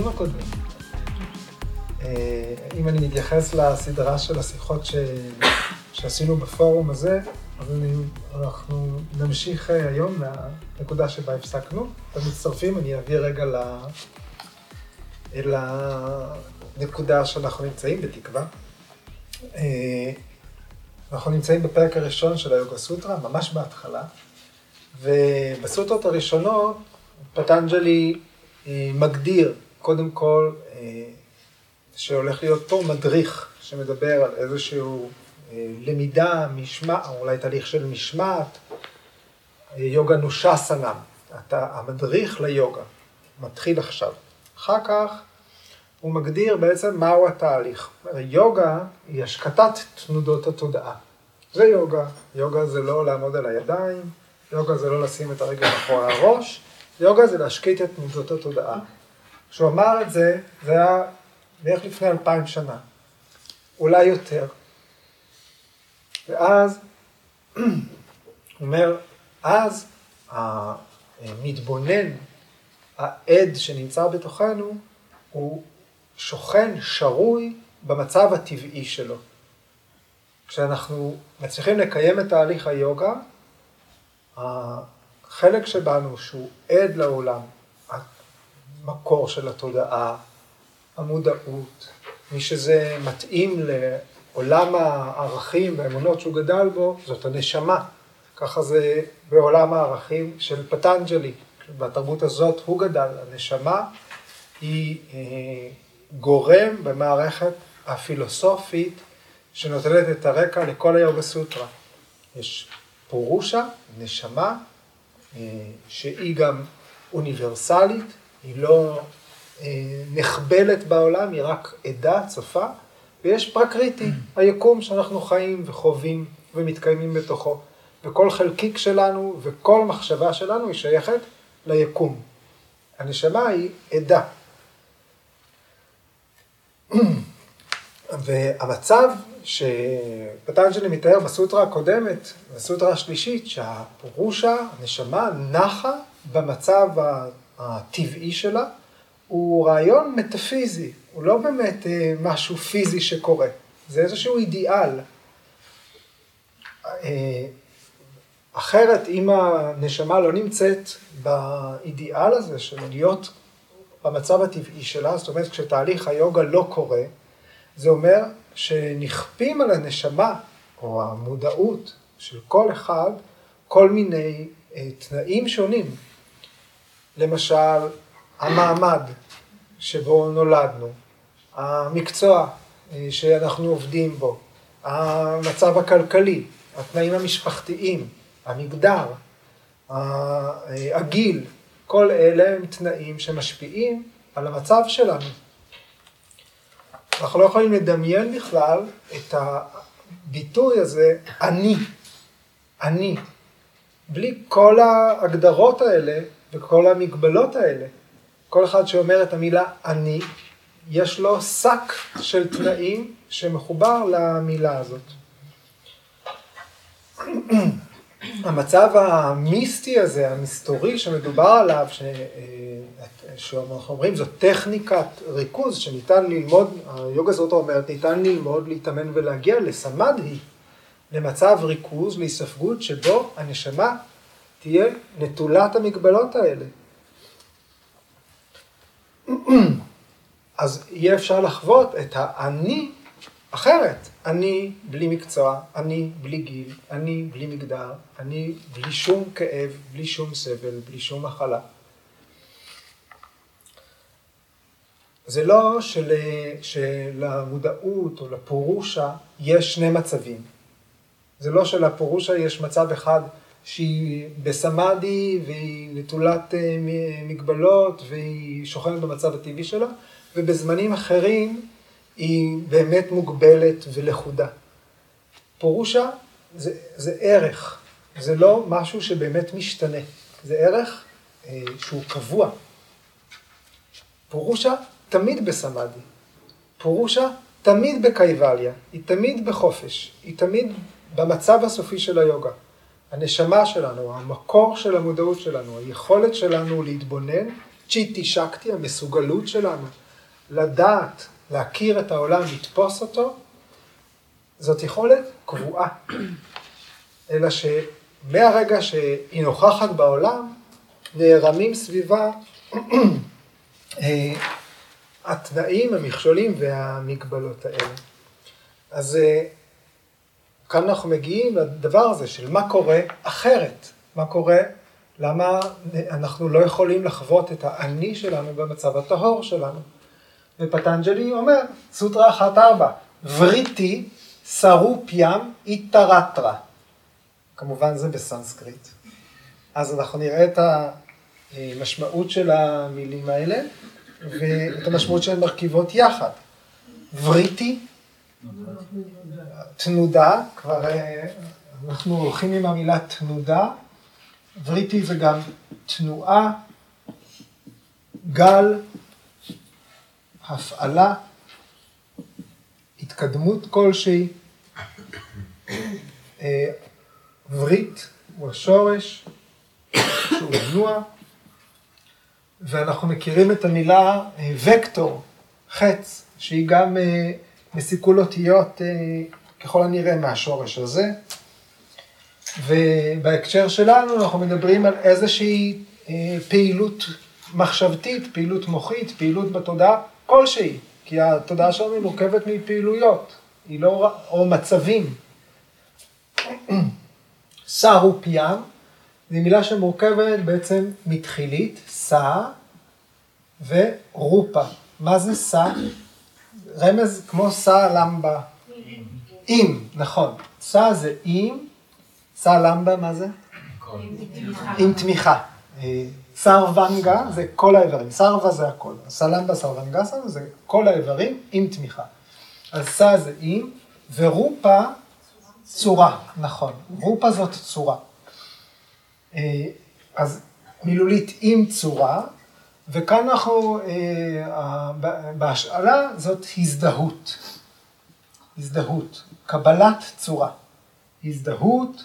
מהפרקים הקודמים. אה, אם אני מתייחס לסדרה של השיחות ש... שעשינו בפורום הזה, אז אני, אנחנו נמשיך אה, היום מהנקודה שבה הפסקנו. אתם מצטרפים, אני אעביר רגע ל... אל הנקודה שאנחנו נמצאים, בתקווה. אה, אנחנו נמצאים בפרק הראשון של היוגה סוטרה, ממש בהתחלה, ובסוטרות הראשונות פטנג'לי מגדיר, קודם כל, אה, שהולך להיות פה מדריך שמדבר על איזשהו למידה, משמעת, אולי תהליך של משמעת, יוגה נושה סנם. אתה המדריך ליוגה, מתחיל עכשיו. אחר כך הוא מגדיר בעצם מהו התהליך. יוגה היא השקטת תנודות התודעה. זה יוגה. יוגה זה לא לעמוד על הידיים, יוגה זה לא לשים את הרגל מאחורי הראש, יוגה זה להשקיט את תנודות התודעה. כשהוא אמר את זה, זה היה בערך לפני אלפיים שנה, אולי יותר. ואז, הוא אומר, אז המתבונן, העד שנמצא בתוכנו, הוא שוכן, שרוי, במצב הטבעי שלו. כשאנחנו מצליחים לקיים את תהליך היוגה, החלק שבנו שהוא עד לעולם, המקור של התודעה, המודעות, מי שזה מתאים לעולם הערכים והאמונות שהוא גדל בו, זאת הנשמה. ככה זה בעולם הערכים של פטנג'לי. בתרבות הזאת הוא גדל. הנשמה היא אה, גורם במערכת הפילוסופית שנותנת את הרקע לכל היוגה סוטרה. יש פורושה, נשמה, אה, שהיא גם אוניברסלית, היא לא אה, נחבלת בעולם, היא רק עדה, צופה, ויש פרקריטי, היקום שאנחנו חיים וחווים ומתקיימים בתוכו. וכל חלקיק שלנו וכל מחשבה שלנו היא שייכת ליקום. הנשמה היא עדה. והמצב שפטנג'לי מתאר בסוטרה הקודמת, בסוטרה השלישית, שהפורושה, הנשמה, נחה במצב הטבעי שלה, הוא רעיון מטאפיזי, הוא לא באמת אה, משהו פיזי שקורה, זה איזשהו אידיאל. אה, אחרת, אם הנשמה לא נמצאת באידיאל הזה של להיות במצב הטבעי שלה, זאת אומרת כשתהליך היוגה לא קורה, זה אומר שנכפים על הנשמה, או המודעות של כל אחד, כל מיני אה, תנאים שונים. למשל, המעמד שבו נולדנו, המקצוע אה, שאנחנו עובדים בו, המצב הכלכלי, התנאים המשפחתיים, המגדר, אה, הגיל, כל אלה הם תנאים שמשפיעים על המצב שלנו. אנחנו לא יכולים לדמיין בכלל את הביטוי הזה, אני, אני, בלי כל ההגדרות האלה וכל המגבלות האלה. כל אחד שאומר את המילה אני, יש לו שק של תנאים שמחובר למילה הזאת. המצב המיסטי הזה, המסתורי שמדובר עליו, ש... אה, שאנחנו אומרים זו טכניקת ריכוז שניתן ללמוד, היוגה זאת אומרת, ניתן ללמוד, להתאמן ולהגיע לסמדהי, למצב ריכוז, להיספגות, שבו הנשמה תהיה נטולת המגבלות האלה. אז יהיה אפשר לחוות את האני אחרת. אני בלי מקצוע, אני בלי גיל, אני בלי מגדר, אני בלי שום כאב, בלי שום סבל, בלי שום מחלה. זה לא של, שלמודעות או לפורושה יש שני מצבים. זה לא שלפורושה יש מצב אחד שהיא בסמאדי והיא נטולת אה, מגבלות והיא שוכנת במצב הטבעי שלה, ובזמנים אחרים היא באמת מוגבלת ולכודה. פורושה זה, זה ערך, זה לא משהו שבאמת משתנה, זה ערך אה, שהוא קבוע. פורושה תמיד בסמאדי. פורושה תמיד בקייבליה, היא תמיד בחופש, היא תמיד במצב הסופי של היוגה. הנשמה שלנו, המקור של המודעות שלנו, היכולת שלנו להתבונן, צ'יטי שקטי, המסוגלות שלנו לדעת, להכיר את העולם, לתפוס אותו, זאת יכולת קבועה. אלא שמהרגע שהיא נוכחת בעולם, נערמים סביבה אה, התנאים, המכשולים והמגבלות האלה. אז אה, כאן אנחנו מגיעים לדבר הזה של מה קורה אחרת, מה קורה, למה אנחנו לא יכולים לחוות את האני שלנו במצב הטהור שלנו. ופטנג'לי אומר, סוטרה אחת ארבע, וריטי סרופיאם איטרטרה. כמובן זה בסנסקריט. אז אנחנו נראה את המשמעות של המילים האלה ואת המשמעות שהן מרכיבות יחד. וריטי, תנודה, כבר אה, אנחנו הולכים עם המילה תנודה, וריטי זה גם תנועה, גל, הפעלה, התקדמות כלשהי. אה, ורית הוא השורש, שהוא מנוע, ואנחנו מכירים את המילה אה, וקטור, חץ, שהיא גם אה, מסיכול אותיות ככל הנראה מהשורש הזה. ובהקשר שלנו אנחנו מדברים על איזושהי פעילות מחשבתית, פעילות מוחית, פעילות בתודעה כלשהי, כי התודעה שלנו מורכבת מפעילויות, היא לא, או מצבים. סערו פיאם, זו מילה שמורכבת בעצם מתחילית, סע ורופה. מה זה סע? רמז כמו סע למבה. אם, נכון. סע זה אם, סע למבה מה זה? עם תמיכה. אה, סרבנגה זה כל האיברים, סרווה זה הכל, סלמבה סרבנגסה זה כל האיברים עם תמיכה. אז סה זה עם, ורופה צורה, נכון, רופה זאת צורה. אה, אז מילולית עם צורה, וכאן אנחנו, אה, בהשאלה זאת הזדהות. הזדהות, קבלת צורה. הזדהות,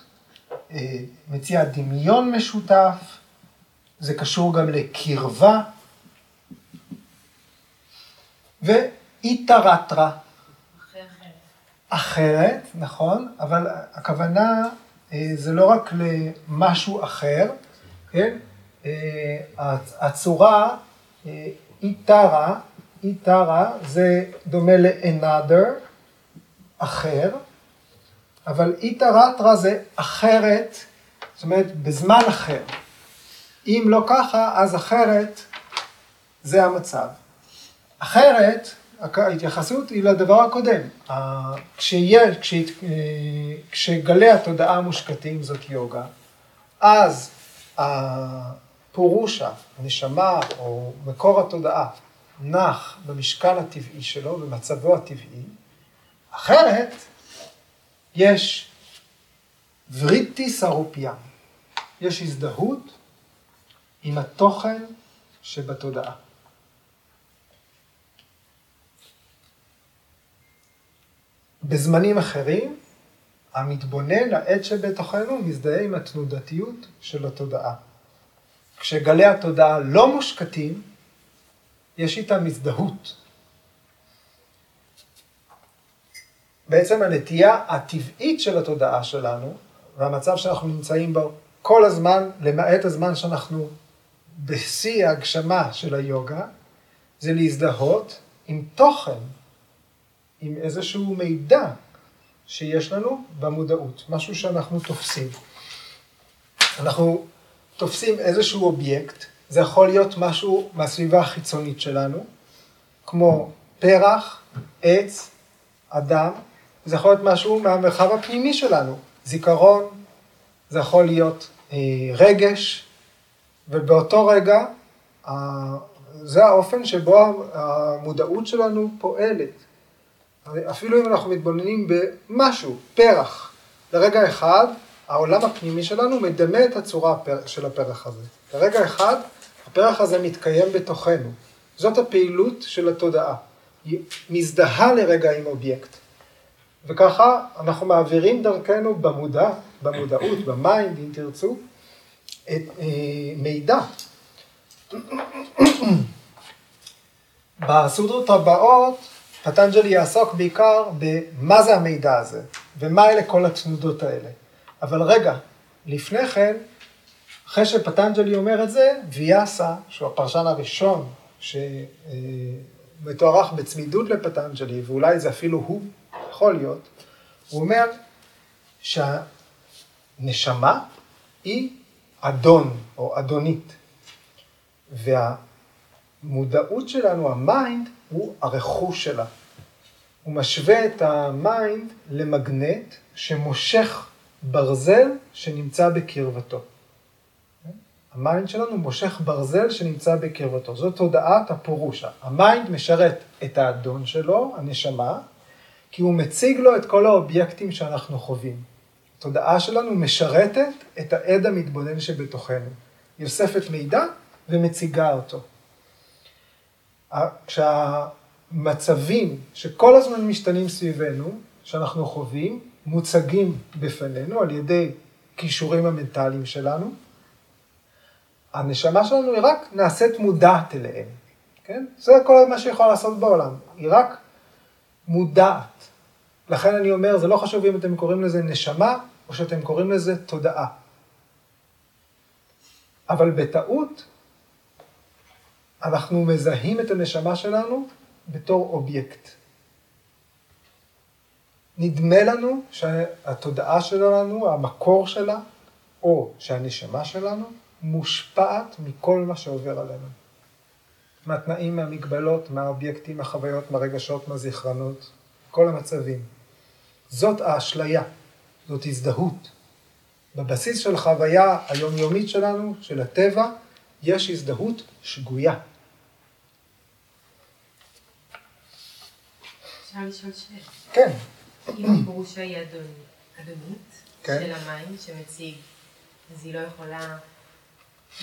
אה, מציע דמיון משותף, זה קשור גם לקרבה, ואיתרטרה. אחרת, נכון, אבל הכוונה אה, זה לא רק למשהו אחר, כן? אה, הצורה אה, איתרה, איתרה זה דומה ל-another, אחר, אבל איתרטרה זה אחרת, זאת אומרת בזמן אחר. אם לא ככה, אז אחרת זה המצב. אחרת, ההתייחסות היא לדבר הקודם. כשיהיה, כש, כשגלי התודעה מושקטים זאת יוגה, אז הפורושה, הנשמה או מקור התודעה, נח במשכן הטבעי שלו, במצבו הטבעי, אחרת יש וריטי סרופיה, יש הזדהות עם התוכן שבתודעה. בזמנים אחרים, המתבונן, העד שבתוכנו, מזדהה עם התנודתיות של התודעה. כשגלי התודעה לא מושקטים, יש איתם הזדהות. בעצם הנטייה הטבעית של התודעה שלנו, והמצב שאנחנו נמצאים בו כל הזמן, למעט הזמן שאנחנו בשיא ההגשמה של היוגה, זה להזדהות עם תוכן, עם איזשהו מידע שיש לנו במודעות, משהו שאנחנו תופסים. אנחנו תופסים איזשהו אובייקט, זה יכול להיות משהו מהסביבה החיצונית שלנו, כמו פרח, עץ, אדם, זה יכול להיות משהו מהמרחב הפנימי שלנו, זיכרון, זה יכול להיות אה, רגש, ובאותו רגע, זה האופן שבו המודעות שלנו פועלת. אפילו אם אנחנו מתבוננים במשהו, פרח, לרגע אחד, העולם הפנימי שלנו מדמה את הצורה של הפרח הזה. לרגע אחד, הפרח הזה מתקיים בתוכנו. זאת הפעילות של התודעה. היא מזדהה לרגע עם אובייקט. וככה אנחנו מעבירים דרכנו במודע, במודעות, ב mind, אם תרצו, את, אה, מידע. בסוטרות הבאות, פטנג'לי יעסוק בעיקר במה זה המידע הזה, ומה אלה כל התנודות האלה. אבל רגע, לפני כן, אחרי שפטנג'לי אומר את זה, ויאסה, שהוא הפרשן הראשון שמתוארך בצמידות לפטנג'לי, ואולי זה אפילו הוא, יכול להיות, הוא אומר שהנשמה היא אדון או אדונית. והמודעות שלנו, ה mind, הוא הרכוש שלה. הוא משווה את ה mind למגנט שמושך ברזל שנמצא בקרבתו. ה mind שלנו מושך ברזל שנמצא בקרבתו. זאת תודעת הפורושה. ה mind משרת את האדון שלו, הנשמה, כי הוא מציג לו את כל האובייקטים שאנחנו חווים. התודעה שלנו משרתת את העד המתבונן שבתוכנו. היא אוספת מידע ומציגה אותו. כשהמצבים שכל הזמן משתנים סביבנו, שאנחנו חווים, מוצגים בפנינו על ידי כישורים המנטליים שלנו, הנשמה שלנו היא רק נעשית מודעת אליהם, כן? זה כל מה שהיא יכולה לעשות בעולם, היא רק מודעת. לכן אני אומר, זה לא חשוב אם אתם קוראים לזה נשמה, או שאתם קוראים לזה תודעה. אבל בטעות, אנחנו מזהים את הנשמה שלנו בתור אובייקט. נדמה לנו שהתודעה שלנו, המקור שלה, או שהנשמה שלנו, מושפעת מכל מה שעובר עלינו. מהתנאים, מהמגבלות, מהאובייקטים, מהחוויות, מהרגשות, מהזיכרונות, כל המצבים. זאת האשליה, זאת הזדהות. בבסיס של חוויה היומיומית שלנו, של הטבע, יש הזדהות שגויה. אפשר לשאול שאלה. כן. אם הפירושה היא אדונית כן. של המים שמציג, אז היא לא יכולה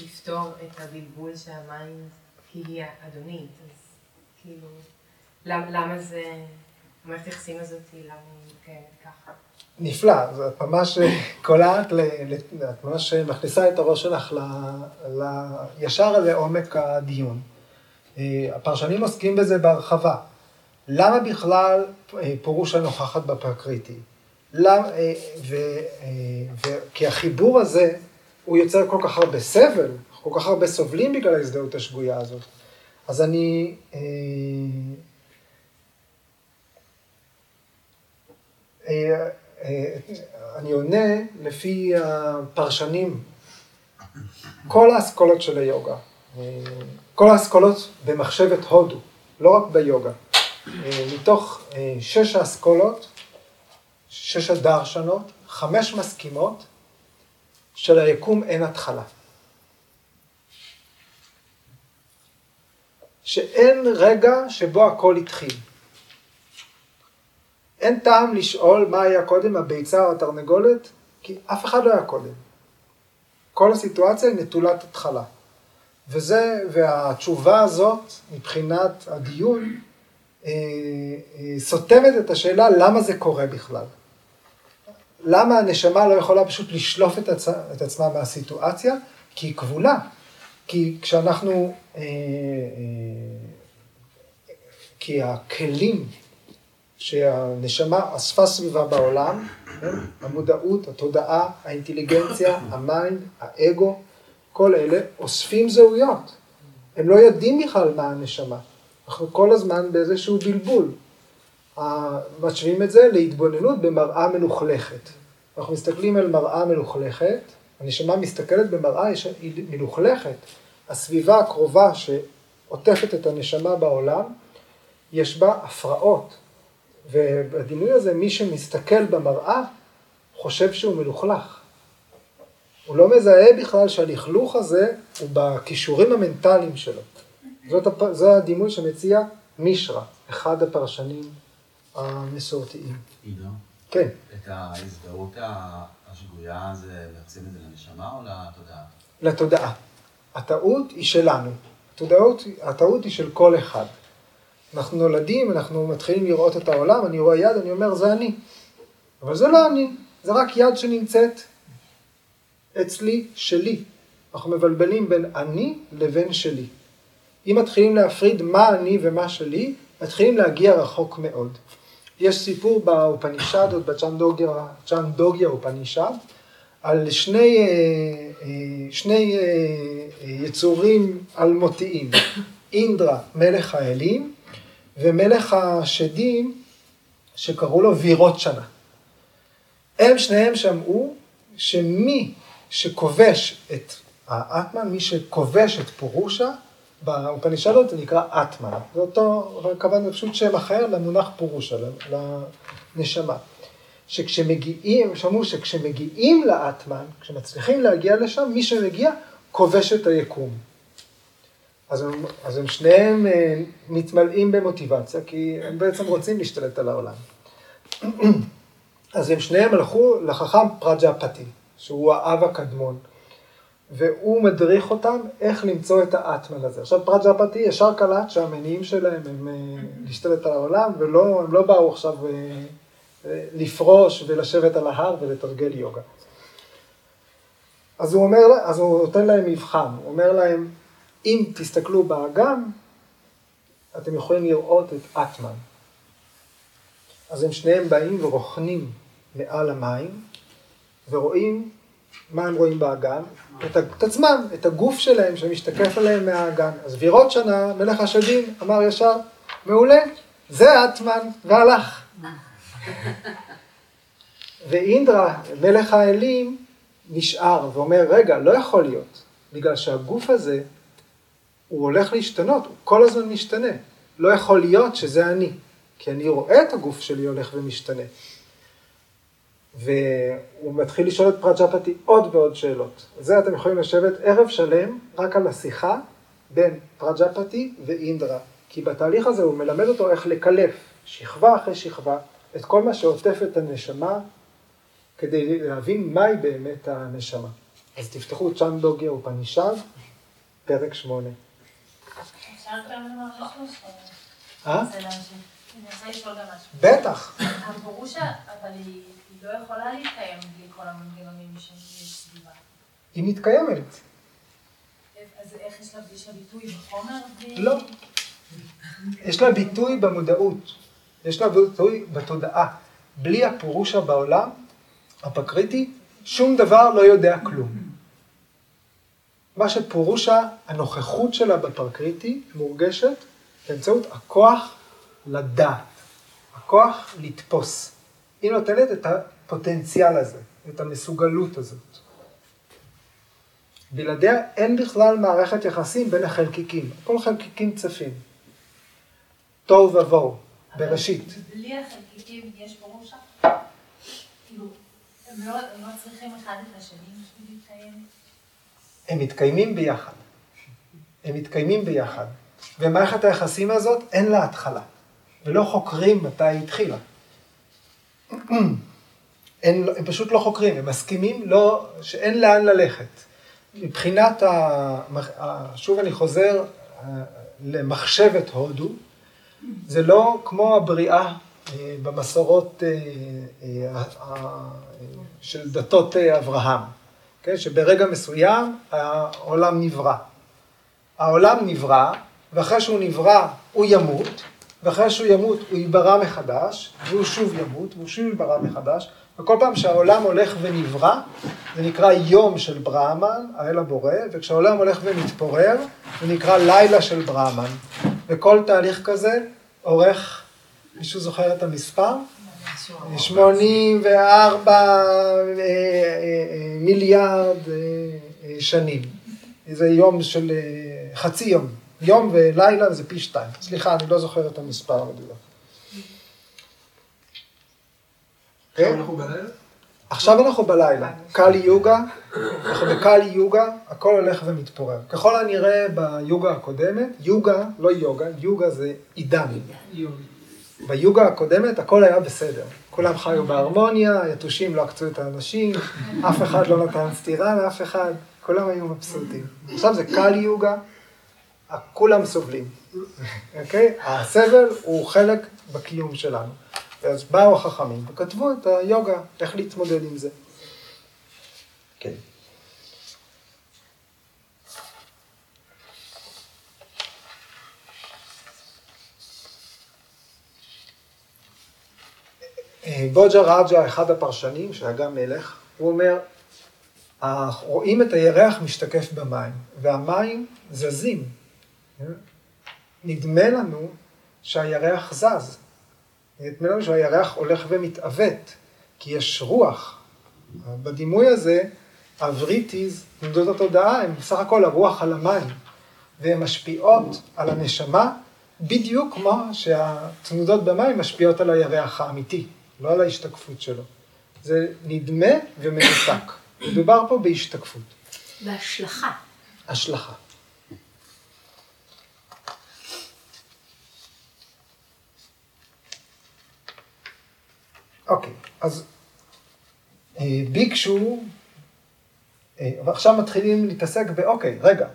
לפתור את הבלבול שהמים כי היא אדונית, אז כאילו, למ- למה זה, המערכת היחסים הזאת, למה היא מתקיימת ככה? נפלא, אז את ממש קולעת, את ממש מכניסה את הראש שלך ל- ל- ישר לעומק הדיון. אה, הפרשנים עוסקים בזה בהרחבה. למה בכלל אה, פירוש הנוכחת בפרקריטי? למה, אה, ו, אה, ו, כי החיבור הזה, הוא יוצר כל כך הרבה סבל, כל כך הרבה סובלים בגלל ההזדהות השגויה הזאת. אז אני... אני עונה לפי הפרשנים, כל האסכולות של היוגה, כל האסכולות במחשבת הודו, לא רק ביוגה. אה, מתוך אה, שש האסכולות, שש הדרשנות, חמש מסכימות שליקום אין התחלה. שאין רגע שבו הכל התחיל. אין טעם לשאול מה היה קודם, הביצה או התרנגולת, כי אף אחד לא היה קודם. כל הסיטואציה היא נטולת התחלה. וזה, והתשובה הזאת, מבחינת הדיון, סותמת את השאלה למה זה קורה בכלל. למה הנשמה לא יכולה פשוט לשלוף את, עצ... את עצמה מהסיטואציה? כי היא כבולה. כי כשאנחנו, אה, אה, כי הכלים שהנשמה אספה סביבה בעולם, כן? המודעות, התודעה, האינטליגנציה, ה mind, האגו, כל אלה אוספים זהויות. הם לא יודעים בכלל מה הנשמה. אנחנו כל הזמן באיזשהו בלבול. משווים את זה להתבוננות במראה מלוכלכת. אנחנו מסתכלים על מראה מלוכלכת, הנשמה מסתכלת במראה מלוכלכת. הסביבה הקרובה שעוטפת את הנשמה בעולם, יש בה הפרעות. ובדימוי הזה, מי שמסתכל במראה, חושב שהוא מלוכלך. הוא לא מזהה בכלל שהלכלוך הזה הוא בכישורים המנטליים שלו. זאת, הפ... זה הדימוי שמציע מישרא, אחד הפרשנים המסורתיים. עידו, כן. את ההזדהות השגויה זה להחצין את זה לנשמה או לתודעה? לתודעה. הטעות היא שלנו. הטעות, הטעות היא של כל אחד. אנחנו נולדים, אנחנו מתחילים לראות את העולם, אני רואה יד, אני אומר, זה אני. אבל זה לא אני, זה רק יד שנמצאת אצלי, שלי. אנחנו מבלבלים בין אני לבין שלי. אם מתחילים להפריד מה אני ומה שלי, מתחילים להגיע רחוק מאוד. יש סיפור באופנישדות, בצ'אנדוגיה אופנישד, על שני, אה, אה, שני אה, יצורים אלמותיים, אינדרה, מלך האלים, ומלך השדים, שקראו לו וירות שנה. הם שניהם שמעו שמי שכובש את האטמן, מי שכובש את פורושה, באופנישדות זה נקרא אטמן. זה אותו, כמובן פשוט שם אחר למונח פורושה, לנשמה. שכשמגיעים, שמעו שכשמגיעים לאטמן, כשמצליחים להגיע לשם, מי שמגיע כובש את היקום. אז הם, אז הם שניהם אה, מתמלאים במוטיבציה, כי הם בעצם רוצים להשתלט על העולם. אז הם שניהם הלכו לחכם פרג'פתי, שהוא האב הקדמון, והוא מדריך אותם איך למצוא את האטמן הזה. עכשיו פרג'פתי ישר קלט שהמניעים שלהם הם אה, להשתלט על העולם, והם לא באו עכשיו אה, לפרוש ולשבת על ההר ולתרגל יוגה. אז הוא אומר, אז הוא נותן להם מבחן, הוא אומר להם, אם תסתכלו באגם, אתם יכולים לראות את אטמן. אז הם שניהם באים ורוכנים מעל המים, ורואים, מה הם רואים באגם? את, את עצמם, את הגוף שלהם שמשתקף עליהם מהאגם. אז וירות שנה, מלך השדים, אמר ישר, מעולה, זה אטמן, והלך. ואינדרה, מלך האלים, נשאר ואומר, רגע, לא יכול להיות, בגלל שהגוף הזה, הוא הולך להשתנות, הוא כל הזמן משתנה. לא יכול להיות שזה אני, כי אני רואה את הגוף שלי הולך ומשתנה. והוא מתחיל לשאול את פרג'פתי עוד ועוד שאלות. זה אתם יכולים לשבת ערב שלם רק על השיחה בין פרג'פתי ואינדרה. כי בתהליך הזה הוא מלמד אותו איך לקלף שכבה אחרי שכבה את כל מה שעוטף את הנשמה כדי להבין מהי באמת הנשמה. אז תפתחו צ'אנדוגיה ופנישב, פרק שמונה. אפשר גם לומר משהו? אה? אני רוצה לשאול גם משהו. בטח. הפורושה, אבל היא לא יכולה להתקיים בלי כל המנגנונים שיש סביבה. היא מתקיימת. אז איך יש לה ביטוי בחומר? לא. יש לה ביטוי במודעות. יש לה ביטוי בתודעה. בלי הפורושה בעולם, הפקריטי, שום דבר לא יודע כלום. מה שפורושה, הנוכחות שלה בפרקריטי, מורגשת באמצעות הכוח לדעת, הכוח לתפוס. היא נותנת את הפוטנציאל הזה, את המסוגלות הזאת. בלעדיה אין בכלל מערכת יחסים בין החלקיקים, כל חלקיקים צפים. תוהו ובוהו, בראשית. בלי החלקיקים יש פורושה? כאילו, הם לא, הם לא צריכים אחד את השני בשביל להתקיים? הם מתקיימים ביחד. הם מתקיימים ביחד. ומערכת היחסים הזאת אין לה התחלה. ולא חוקרים מתי היא התחילה. אין, הם פשוט לא חוקרים, הם מסכימים לא, שאין לאן ללכת. מבחינת, ה, שוב אני חוזר למחשבת הודו, זה לא כמו הבריאה אה, במסורות אה, אה, של דתות אברהם, כן? שברגע מסוים העולם נברא. העולם נברא, ואחרי שהוא נברא הוא ימות, ואחרי שהוא ימות הוא ייברא מחדש, והוא שוב ימות, והוא שוב ייברא מחדש, וכל פעם שהעולם הולך ונברא, זה נקרא יום של ברהמן, האל הבורא, וכשהעולם הולך ומתפורר, זה נקרא לילה של ברהמן. וכל תהליך כזה אורך, מישהו זוכר את המספר? 84 אה, אה, מיליארד אה, שנים. זה יום של חצי יום. יום ולילה זה פי שתיים. סליחה, אני לא זוכר את המספר המדויק. עכשיו אנחנו בלילה? עכשיו אנחנו בלילה. קאלי יוגה, אנחנו בקאלי יוגה, הכל הולך ומתפורר. ככל הנראה ביוגה הקודמת, יוגה, לא יוגה, יוגה זה עידן. ביוגה הקודמת הכל היה בסדר. כולם חיו בהרמוניה, היתושים לא עקצו את האנשים, אף אחד לא נתן סטירה לאף אחד, כולם היו מבסוטים. עכשיו זה קאלי יוגה, כולם סובלים, אוקיי? okay? הסבל הוא חלק בקיום שלנו. אז באו החכמים וכתבו את היוגה, איך להתמודד עם זה. כן. בוג'ה רג'ה, אחד הפרשנים, שהיה גם מלך, הוא אומר, רואים את הירח משתקף במים, והמים זזים, נדמה לנו שהירח זז. נדמה לנו שהירח הולך ומתעוות, כי יש רוח. בדימוי הזה, הווריטיז, תנודות התודעה, הן בסך הכל הרוח על המים, והן משפיעות על הנשמה, בדיוק כמו שהתנודות במים משפיעות על הירח האמיתי, לא על ההשתקפות שלו. זה נדמה ומנותק. מדובר פה בהשתקפות. בהשלכה. השלכה. אוקיי, אז אה, ביקשו, אה, ועכשיו מתחילים להתעסק באוקיי, רגע,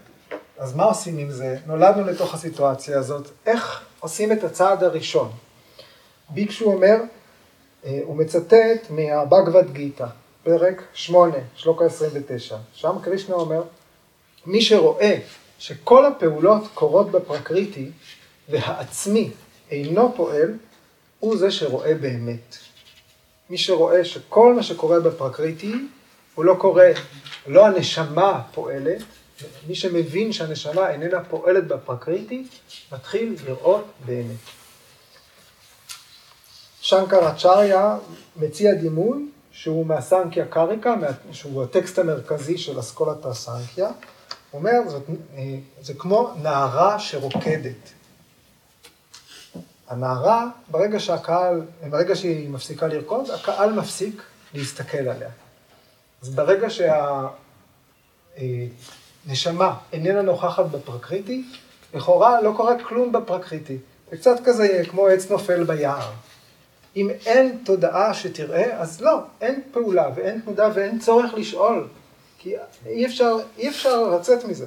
אז מה עושים עם זה? נולדנו לתוך הסיטואציה הזאת, איך עושים את הצעד הראשון? ביקשו אומר, אה, הוא מצטט מהבגבד גיתא, פרק 8, שלוקה 29, שם קרישנה אומר, מי שרואה שכל הפעולות קורות בפרקריטי והעצמי אינו פועל, הוא זה שרואה באמת. מי שרואה שכל מה שקורה בפרקריטי הוא לא קורה, לא הנשמה פועלת, מי שמבין שהנשמה איננה פועלת בפרקריטי, מתחיל לראות באמת. שנקר אצ'ריה מציע דימוי שהוא מהסנקיה קריקה, שהוא הטקסט המרכזי של אסכולת הסנקיה. הוא אומר, זאת, זה כמו נערה שרוקדת. הנערה, ברגע שהקהל, ברגע שהיא מפסיקה לרקוד, הקהל מפסיק להסתכל עליה. אז ברגע שהנשמה איננה נוכחת בפרקריטי, לכאורה לא קורה כלום בפרקריטי. זה קצת כזה כמו עץ נופל ביער. אם אין תודעה שתראה, אז לא, אין פעולה ואין תנודה ואין צורך לשאול, כי אי אפשר, אי אפשר לצאת מזה.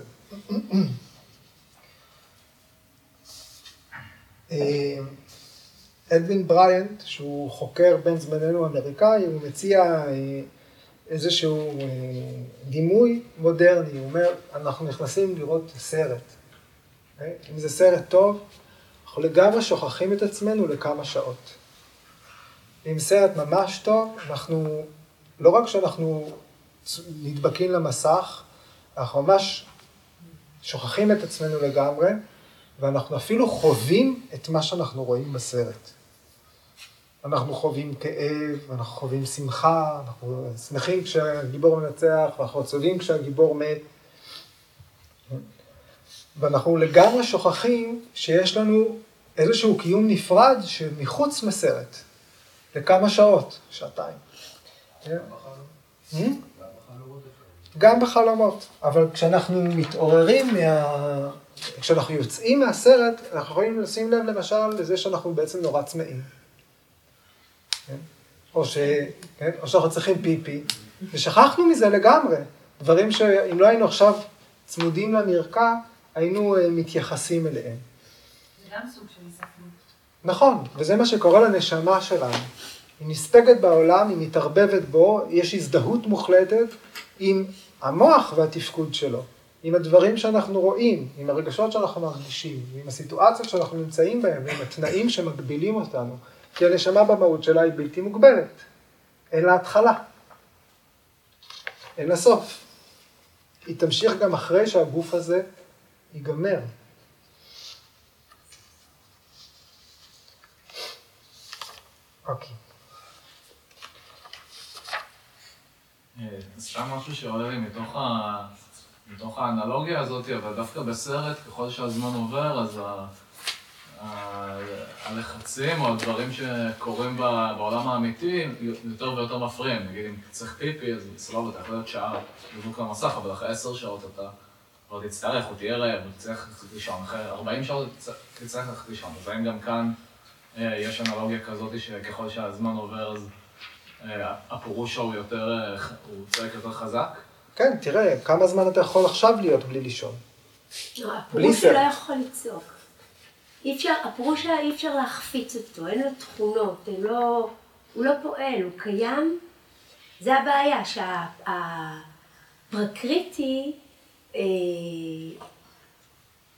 אדווין בריינט, שהוא חוקר בן זמננו אמריקאי, הוא מציע אה, איזשהו אה, דימוי מודרני, הוא אומר, אנחנו נכנסים לראות סרט. אם זה סרט טוב, אנחנו לגמרי שוכחים את עצמנו לכמה שעות. אם סרט ממש טוב, אנחנו, לא רק שאנחנו נדבקים למסך, אנחנו ממש שוכחים את עצמנו לגמרי, ואנחנו אפילו חווים את מה שאנחנו רואים בסרט. אנחנו חווים כאב, אנחנו חווים שמחה, אנחנו שמחים כשהגיבור מנצח, ואנחנו עצובים כשהגיבור מת. ואנחנו לגמרי שוכחים שיש לנו איזשהו קיום נפרד שמחוץ מסרט. לכמה שעות, שעתיים. גם בחלומות, אבל כשאנחנו מתעוררים מה... כשאנחנו יוצאים מהסרט, אנחנו יכולים לשים לב למשל לזה שאנחנו בעצם נורא צמאים. כן? או, ש... כן? או שאנחנו צריכים פיפי, ושכחנו מזה לגמרי. דברים שאם לא היינו עכשיו צמודים למרקע, היינו אה, מתייחסים אליהם. זה גם סוג של הסתכלות. נכון, וזה מה שקורה לנשמה שלנו. היא נספגת בעולם, היא מתערבבת בו, יש הזדהות מוחלטת עם המוח והתפקוד שלו, עם הדברים שאנחנו רואים, עם הרגשות שאנחנו מרגישים, עם הסיטואציות שאנחנו נמצאים בהן, ועם התנאים שמגבילים אותנו. כי הנשמה במהות שלה היא בלתי מוגבלת. אין לה התחלה. אין לה סוף. היא תמשיך גם אחרי שהגוף הזה ייגמר. אוקיי. אה, סתם משהו שעולה לי מתוך, ה... מתוך האנלוגיה הזאת, אבל דווקא בסרט, ככל שהזמן עובר, אז ה... הלחצים או הדברים שקורים בעולם האמיתי יותר ויותר מפריעים. נגיד, אם צריך פיפי, אז סבבה, אתה יכול להיות שעה בדיוק למסך, אבל אחרי עשר שעות אתה כבר תצטרך, או תהיה רעב, או תצטרך לישון. אחרי ארבעים שעות תצטרך ללכת לישון. אז האם גם כאן אה, יש אנלוגיה כזאת שככל שהזמן עובר אז אה, הפירוש הוא יותר, אה, הוא צועק יותר חזק? כן, תראה, כמה זמן אתה יכול עכשיו להיות בלי לישון? לא, הפירוש הוא לא יכול לצעוק. אי אפשר, הפירוש שלה אי אפשר להחפיץ אותו, אין לו תכונות, אין לו, הוא לא פועל, הוא קיים. זה הבעיה, שהפרקריטי אה,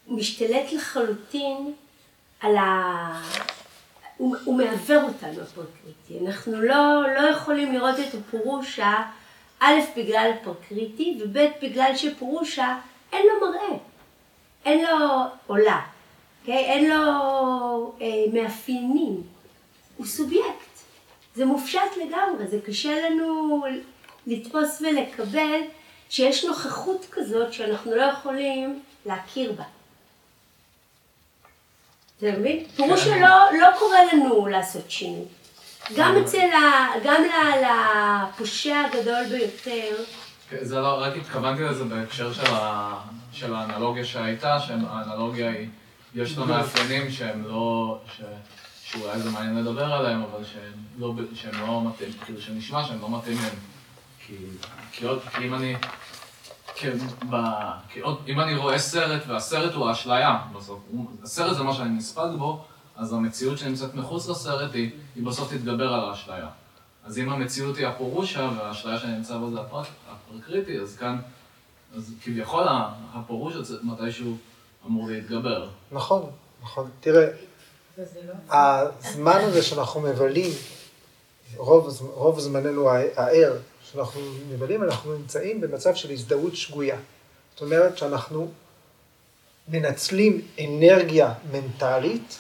משתלט לחלוטין על, ה, הוא, הוא מעוור אותנו הפרקריטי. אנחנו לא, לא יכולים לראות את הפורושה, א', בגלל הפרקריטי, וב', בגלל שפורושה אין לו מראה, אין לו עולה, okay? אוקיי? אין לו אה, מאפיינים, הוא סובייקט. זה מופשט לגמרי, זה קשה לנו לתפוס ולקבל שיש נוכחות כזאת שאנחנו לא יכולים להכיר בה. אתה מבין? פירוש שלא לא קורה לנו לעשות שינוי. גם אצל ה... גם לפושע הגדול ביותר. כן, זה לא, רק התכוונתי לזה בהקשר של, ה, של האנלוגיה שהייתה, שהאנלוגיה היא, יש לה מאפיינים שהם לא, ש, שאולי זה מעניין לדבר עליהם, אבל שהם לא, שהם לא מתאים, כאילו שנשמע שהם לא מתאימים. כי, כי, עוד, כי אם אני, כן, ב... כי עוד, אם אני רואה סרט, והסרט הוא האשליה בסוף, הסרט זה מה שאני נספג בו, אז המציאות שנמצאת מחוץ לסרט היא, היא בסוף תתגבר על האשליה. אז אם המציאות היא הפורושה, והאשליה שאני נמצא בו זה הפרקריטי, אז כאן, אז כביכול הפורושה מתישהו אמור להתגבר. נכון, נכון. תראה, הזמן הזה שאנחנו מבלים, רוב, רוב זמננו הער, שאנחנו מבלים, אנחנו נמצאים במצב של הזדהות שגויה. זאת אומרת שאנחנו מנצלים אנרגיה מנטלית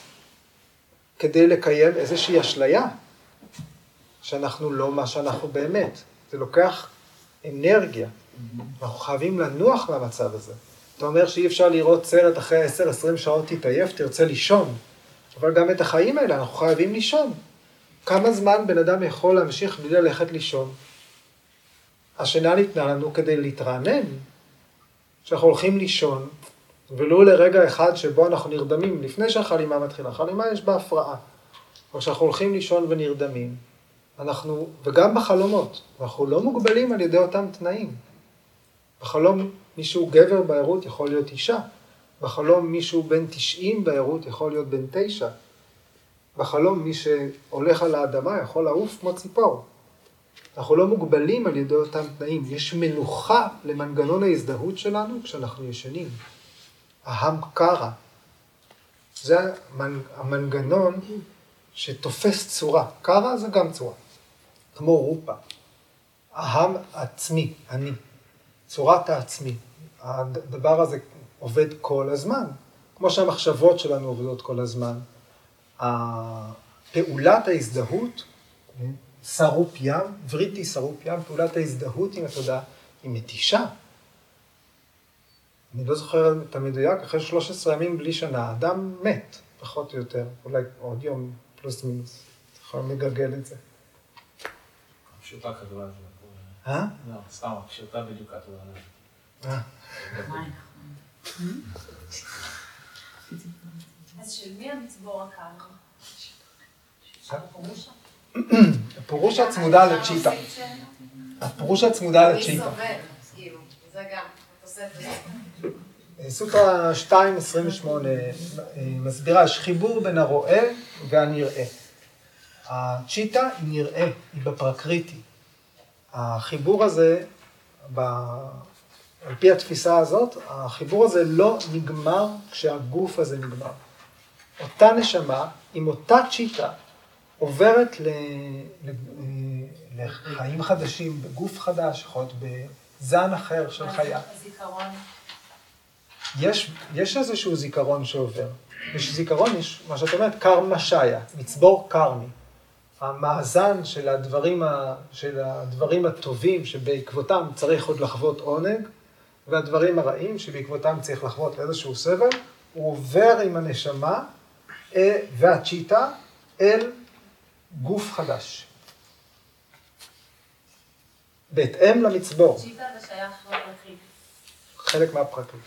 כדי לקיים איזושהי אשליה שאנחנו לא מה שאנחנו באמת. זה לוקח אנרגיה. אנחנו חייבים לנוח מהמצב הזה. אתה אומר שאי אפשר לראות סרט אחרי 10-20 שעות תתעייף, תרצה לישון. אבל גם את החיים האלה אנחנו חייבים לישון. כמה זמן בן אדם יכול להמשיך בלי ללכת לישון? השינה ניתנה לנו כדי להתרענן. כשאנחנו הולכים לישון, ולו לרגע אחד שבו אנחנו נרדמים, לפני שהחלימה מתחילה, החלימה יש בה הפרעה. אבל כשאנחנו הולכים לישון ונרדמים, אנחנו, וגם בחלומות, אנחנו לא מוגבלים על ידי אותם תנאים. בחלום מישהו גבר בערות יכול להיות אישה, בחלום מישהו בן 90 בערות יכול להיות בן 9, בחלום מי שהולך על האדמה יכול לעוף כמו ציפור. אנחנו לא מוגבלים על ידי אותם תנאים, יש מנוחה למנגנון ההזדהות שלנו כשאנחנו ישנים. אהם קרא. זה המנגנון שתופס צורה. קרא זה גם צורה, כמו רופה. אהם עצמי, אני. צורת העצמי. הדבר הזה עובד כל הזמן, כמו שהמחשבות שלנו עובדות כל הזמן. פעולת ההזדהות שרוף ים, וריטי שרוף ים, פעולת ההזדהות עם התודעה, היא מתישה. אני לא זוכר את המדויק, אחרי 13 ימים בלי שנה, אדם מת, פחות או יותר, אולי עוד יום פלוס מינוס. אתה יכול לגלגל את זה. פשוטה כתבה על זה. אה? לא, סתם, פשוטה בדיוק על זה. אה. אז של מי המצבור הקר? של הפרושה? הפירוש הצמודה לצ'יטה. הפירוש הצמודה לצ'יטה. כאילו, זה גם, סוטרה 2.28 מסבירה, יש חיבור בין הרואה והנראה. הצ'יטה היא נראה, היא בפרקריטי. החיבור הזה, ב... על פי התפיסה הזאת, החיבור הזה לא נגמר כשהגוף הזה נגמר. אותה נשמה עם אותה צ'יטה עוברת ל... לחיים חדשים, בגוף חדש, יכול להיות בזן אחר של חיה. הזיכרון. יש, יש איזשהו זיכרון שעובר. יש זיכרון, יש מה שאת אומרת, קרמה שיה, מצבור קרמי. המאזן של הדברים, ה, של הדברים הטובים שבעקבותם צריך עוד לחוות עונג, והדברים הרעים שבעקבותם צריך לחוות איזשהו סבל, הוא עובר עם הנשמה אה, והצ'יטה אל גוף חדש. בהתאם למצבור. צ'יטה זה שייך לפרקליט. חלק מהפרקליט.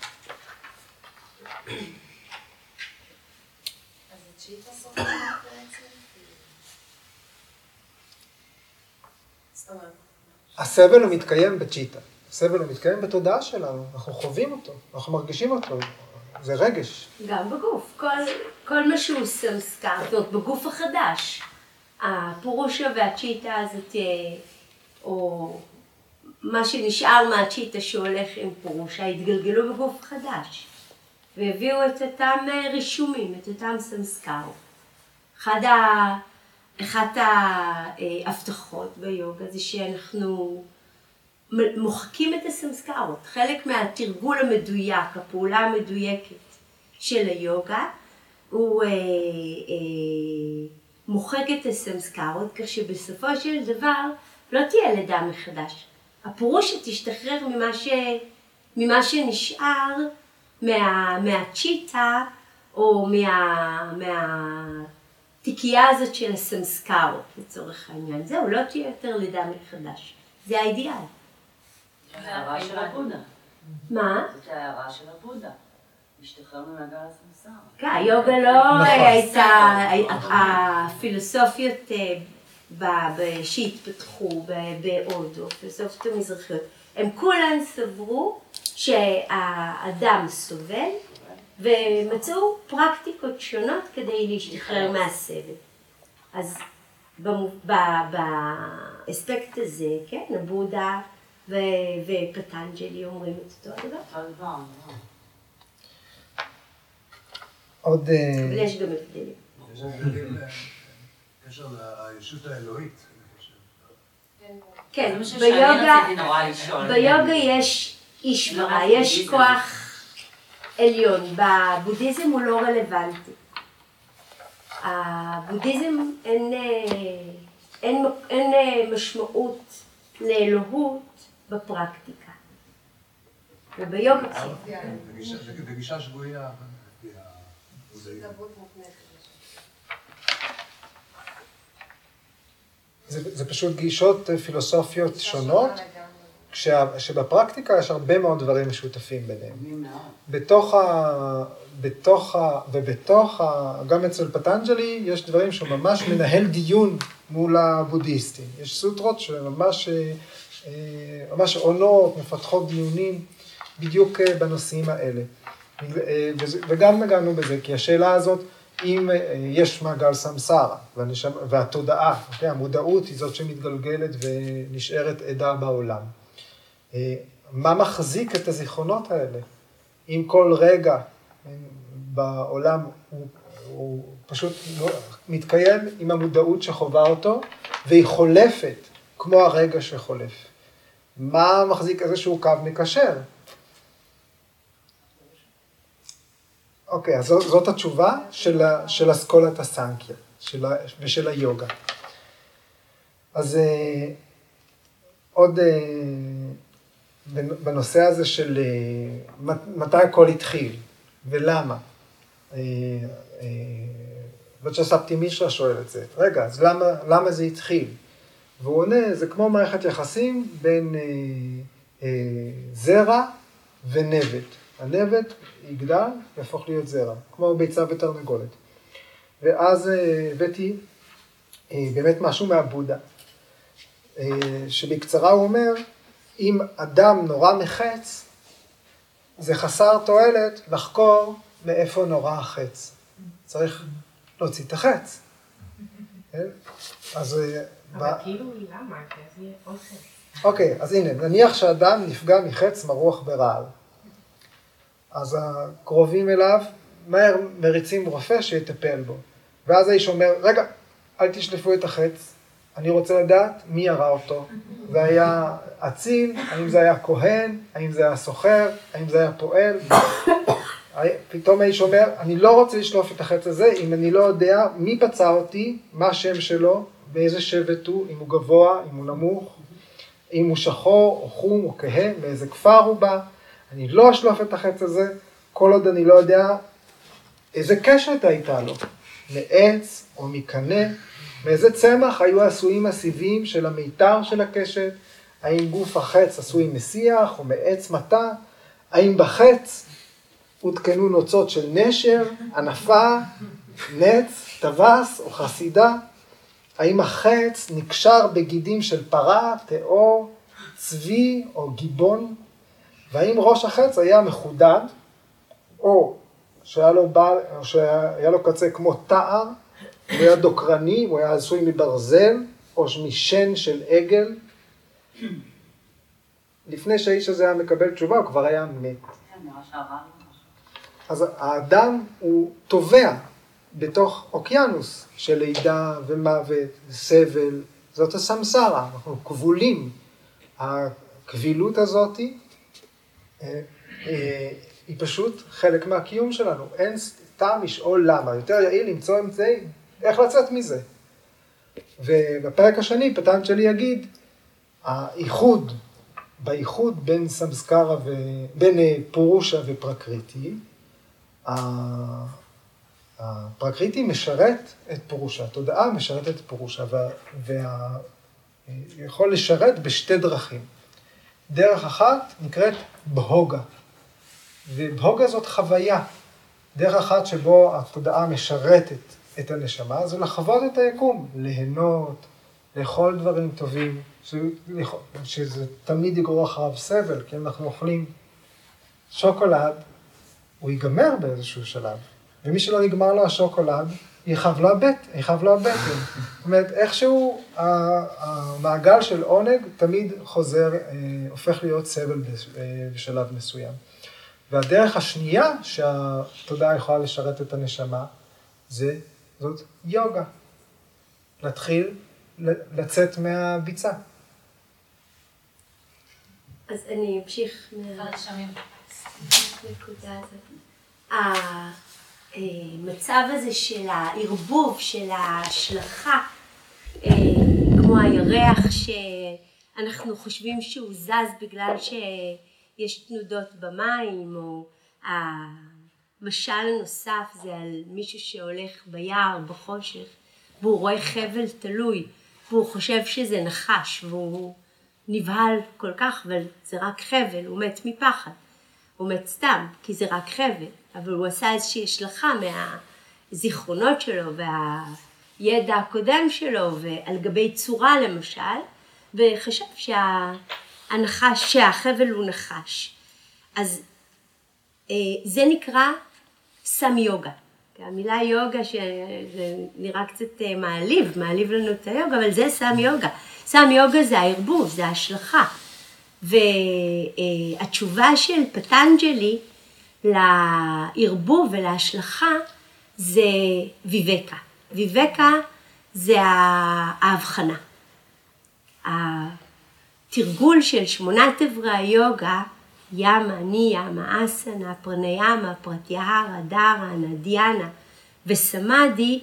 בעצם? הסבל הוא מתקיים בצ'יטה. הסבל הוא מתקיים בתודעה שלנו, אנחנו חווים אותו, אנחנו מרגישים אותו, זה רגש. גם בגוף, כל, כל מה שהוא סמסקר, זאת אומרת, בגוף החדש. הפורושה והצ'יטה הזאת, או מה שנשאר מהצ'יטה שהולך עם פורושה, התגלגלו בגוף חדש. והביאו את אותם רישומים, את אותם סמסקר. אחד ה... אחת ההבטחות ביוגה זה שאנחנו מוחקים את הסמסקרות. חלק מהתרגול המדויק, הפעולה המדויקת של היוגה, הוא אה, אה, מוחק את הסמסקרות, כך שבסופו של דבר לא תהיה לידה מחדש. הפורושה תשתחרר ממה, ש, ממה שנשאר מה, מהצ'יטה או מה, מהתיקייה הזאת של הסמסקרות לצורך העניין. זהו, לא תהיה יותר לידה מחדש. זה האידיאל. זה ההערה של הבודה. מה? זאת ההערה של הבודה. להשתחרר ממעגל הסמסר. כן, היוגה לא הייתה, הפילוסופיות אה, שהתפתחו בהודו, הפילוסופיות המזרחיות, הם כולן סברו שהאדם סובל ומצאו פרקטיקות שונות כדי להשתחרר מהסבל. אז באספקט הזה, כן, הבודה ו- ופטנג'לי אומרים את אותו הדבר. עוד... אה, יש גם הבדלים. בקשר לישות האלוהית. כן, זה ביוגה. ביוגה יש אישברה, לא יש. כוח עליון. בבודהיזם הוא לא רלוונטי. הבודהיזם אין, אה, אין, אין אה, משמעות לאלוהות בפרקטיקה. וביוגה כן. בגישה- בגישה שגויה. לפי הבודהיזם. זה, זה פשוט גישות אה, פילוסופיות שונות, כשה, שבפרקטיקה יש הרבה מאוד דברים משותפים ביניהם. בתוך ה... בתוך ה... ובתוך ה... גם אצל פטנג'לי יש דברים שהוא ממש מנהל דיון מול הבודהיסטים. יש סוטרות שממש אה, אה, ממש עונות, מפתחות דיונים בדיוק בנושאים האלה. וגם נגענו בזה, כי השאלה הזאת, אם אה, יש מעגל סמסרה, והנשמה- והתודעה, אוקיי? המודעות היא זאת שמתגלגלת ונשארת עדה בעולם. אה, מה מחזיק את הזיכרונות האלה? אם כל רגע אה, בעולם הוא, הוא פשוט לא- מתקיים עם המודעות שחווה אותו, והיא חולפת כמו הרגע שחולף. מה מחזיק איזשהו קו מקשר? אוקיי, אז זאת, התשובה של, של אסכולת הסנקיה של ושל היוגה. אז אה, עוד אה, בנ- בנושא הזה של אה, מת- מתי הכל התחיל ולמה. אה, אה, וצ'ספטי מישרא שואל את זה, רגע, אז למה, למה זה התחיל? והוא עונה, זה כמו מערכת יחסים בין אה, אה, זרע ונבט. הנבט יגדל, יהפוך להיות זרע, כמו ביצה ותרנגולת. ואז אה, הבאתי אה, באמת משהו מהבודה, אה, שבקצרה הוא אומר, אם אדם נורא מחץ, זה חסר תועלת לחקור מאיפה נורא החץ. צריך להוציא את החץ. כן? אז... אבל כאילו למה? אוקיי, אז הנה, נניח שאדם נפגע מחץ מרוח ברעל. אז הקרובים אליו מהר מריצים רופא שיטפל בו. ואז האיש אומר, רגע, אל תשלפו את החץ, אני רוצה לדעת מי ירה אותו. זה היה אציל, האם זה היה כהן, האם זה היה סוחר, האם זה היה פועל. פתאום האיש אומר, אני לא רוצה לשלוף את החץ הזה אם אני לא יודע מי פצע אותי, מה השם שלו, באיזה שבט הוא, אם הוא גבוה, אם הוא נמוך, אם הוא שחור או חום או כהה, מאיזה כפר הוא בא. אני לא אשלוף את החץ הזה כל עוד אני לא יודע איזה קשת הייתה לו, מעץ או מקנה, מאיזה צמח היו עשויים הסיבים של המיתר של הקשת, האם גוף החץ עשוי משיח או מעץ מטע, האם בחץ הותקנו נוצות של נשר, ענפה, נץ, טווס או חסידה, האם החץ נקשר בגידים של פרה, תאור, צבי או גיבון, והאם ראש החץ היה מחודד, או שהיה לו, בעל, או שהיה לו קצה כמו תער, הוא היה דוקרני, הוא היה עשוי מברזל, או משן של עגל. לפני שהאיש הזה היה מקבל תשובה, הוא כבר היה מת. אז האדם הוא תובע בתוך אוקיינוס של לידה ומוות, סבל, זאת הסמסרה, אנחנו כבולים. הקבילות הזאת אה, אה, היא פשוט חלק מהקיום שלנו. אין טעם לשאול למה, יותר יעיל למצוא אמצעים, איך לצאת מזה. ובפרק השני פטנצ'לי יגיד, האיחוד, באיחוד בין סמסקרה ו... בין אה, פורושה ופרקריטי, הפרקריטי משרת את פורושה, התודעה משרתת את פורושה, ויכול וה... לשרת בשתי דרכים. דרך אחת נקראת בהוגה, ובהוגה זאת חוויה. דרך אחת שבו התודעה משרתת את הנשמה, זה לחוות את היקום, ליהנות, לאכול דברים טובים, שזה תמיד יגרור אחריו סבל, כי אנחנו אוכלים שוקולד, הוא ייגמר באיזשהו שלב. ומי שלא נגמר לו השוקולד, יכאב לו הבטן, יכאב לו הבטן. זאת אומרת, איכשהו המעגל של עונג תמיד חוזר, אה, הופך להיות סבל אה, בשלב מסוים. והדרך השנייה שהתודעה יכולה לשרת את הנשמה, זה, זאת יוגה. להתחיל לצאת מהביצה. אז אני אמשיך מהרשמים. המצב הזה של הערבוב, של ההשלכה, אה, כמו הירח שאנחנו חושבים שהוא זז בגלל שיש תנודות במים, או המשל הנוסף זה על מישהו שהולך ביער בחושך והוא רואה חבל תלוי והוא חושב שזה נחש והוא נבהל כל כך אבל זה רק חבל, הוא מת מפחד, הוא מת סתם כי זה רק חבל אבל הוא עשה איזושהי השלכה מהזיכרונות שלו והידע הקודם שלו ועל גבי צורה למשל וחשב שהנחש, שהחבל הוא נחש. אז אה, זה נקרא סם יוגה. המילה יוגה שזה נראה קצת אה, מעליב, מעליב לנו את היוגה, אבל זה סם יוגה. סם יוגה זה הערבוב, זה ההשלכה. והתשובה של פטנג'לי לערבוב ולהשלכה זה ויבקה. ויבקה זה ההבחנה. התרגול של שמונת אברי היוגה, ימה, ניאמה, אסנה, פרניאמה, פרטיהרה, דרה, נדיאנה וסמאדי,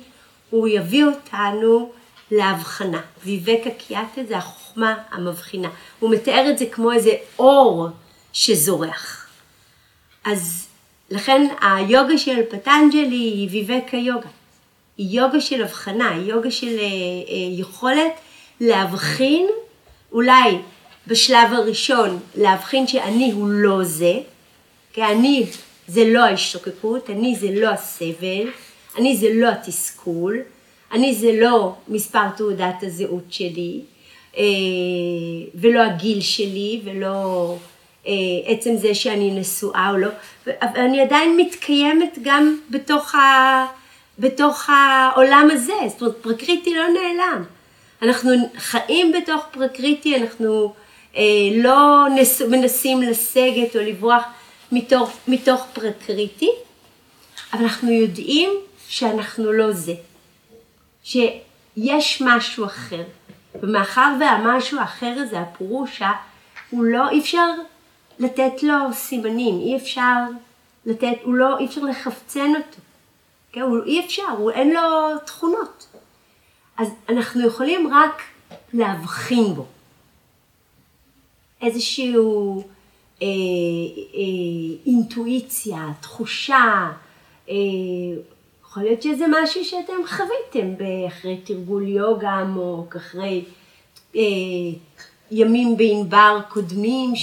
הוא יביא אותנו להבחנה. ויבקה קיאטה זה החוכמה המבחינה. הוא מתאר את זה כמו איזה אור שזורח. אז לכן היוגה של פטנג'לי היא ויבקה יוגה. היא יוגה של הבחנה, היא יוגה של אה, אה, יכולת להבחין, אולי בשלב הראשון להבחין שאני הוא לא זה, כי אני זה לא ההשתוקקות, אני זה לא הסבל, אני זה לא התסכול, אני זה לא מספר תעודת הזהות שלי, אה, ולא הגיל שלי, ולא עצם זה שאני נשואה או לא, אני עדיין מתקיימת גם בתוך, ה, בתוך העולם הזה, זאת אומרת פרקריטי לא נעלם. אנחנו חיים בתוך פרקריטי, אנחנו אה, לא נס, מנסים לסגת או לברוח מתוך, מתוך פרקריטי, אבל אנחנו יודעים שאנחנו לא זה, שיש משהו אחר, ומאחר והמשהו האחר הזה, הפורושה, הוא לא, אי אפשר לתת לו סימנים, אי אפשר לתת, הוא לא, אי אפשר לחפצן אותו, כן? הוא, אי אפשר, הוא, אין לו תכונות. אז אנחנו יכולים רק להבחין בו. איזשהו אה, אה, אינטואיציה, תחושה, אה, יכול להיות שזה משהו שאתם חוויתם אחרי תרגול יוגה עמוק, אחרי אה, ימים בענבר קודמים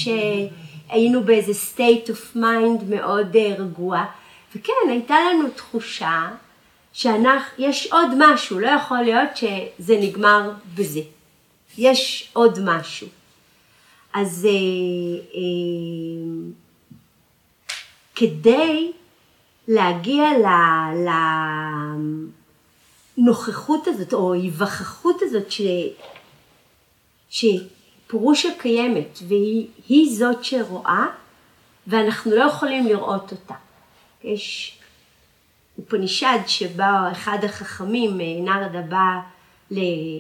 שהיינו באיזה state of mind מאוד אה, רגוע, וכן, הייתה לנו תחושה שיש עוד משהו, לא יכול להיות שזה נגמר בזה. יש עוד משהו. אז אה, אה, כדי להגיע לנוכחות הזאת או היווכחות הזאת ש, שפרושה קיימת והיא זאת שרואה ואנחנו לא יכולים לראות אותה. יש אופנישד שבא אחד החכמים, אה, נרדה בא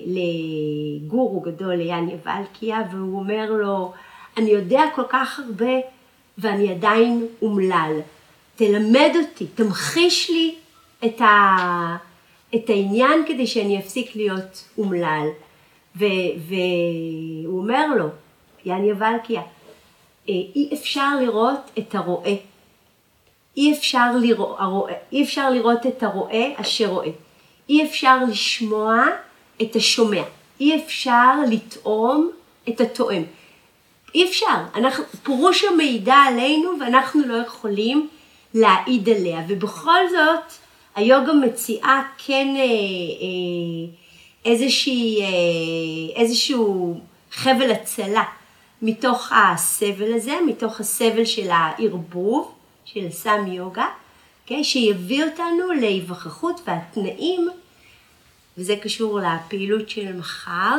לגורו גדול, ליאניה ולקיה, והוא אומר לו, אני יודע כל כך הרבה ואני עדיין אומלל. תלמד אותי, תמחיש לי את, ה, את העניין כדי שאני אפסיק להיות אומלל. והוא אומר לו, יאניה ולקיה, "אה, אי אפשר לראות את הרועה. אי אפשר, לראות, הרועה, אי אפשר לראות את הרועה אשר רואה. אי אפשר לשמוע את השומע. אי אפשר לטעום את הטועם. אי אפשר. אנחנו, פירוש המידע עלינו ואנחנו לא יכולים להעיד עליה. ובכל זאת, היוגה מציעה כן אה, אה, איזושהי, אה, איזשהו חבל הצלה מתוך הסבל הזה, מתוך הסבל של הערבוב, של הסם יוגה, okay, שיביא אותנו להיווכחות והתנאים, וזה קשור לפעילות של מחר,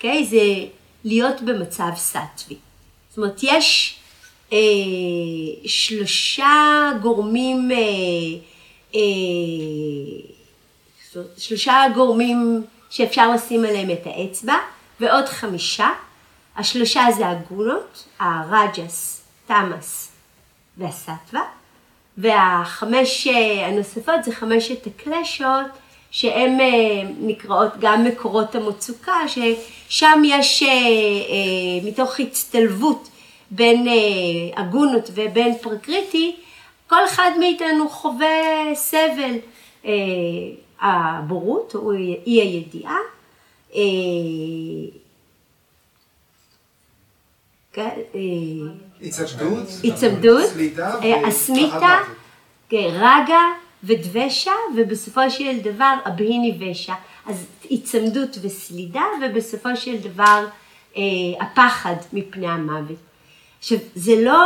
okay, זה להיות במצב סטווי. זאת אומרת, יש אה, שלושה גורמים, אה, אה, שלושה גורמים שאפשר לשים עליהם את האצבע, ועוד חמישה. השלושה זה הגונות, הרג'ס, תמאס והסטווה, והחמש אה, הנוספות זה חמשת הקלשות, שהן אה, נקראות גם מקורות המצוקה, ששם יש אה, מתוך הצטלבות בין הגונות ובין פרקריטי, כל אחד מאיתנו חווה סבל, הבורות או אי הידיעה, כן, היצמדות, היצמדות, סלידה אה, אסמיתה, וחרדה. כן, ראגה ודוושה, ובסופו של דבר אבהיניוושה. אז היצמדות וסלידה, ובסופו של דבר אה, הפחד מפני המוות. עכשיו, זה לא,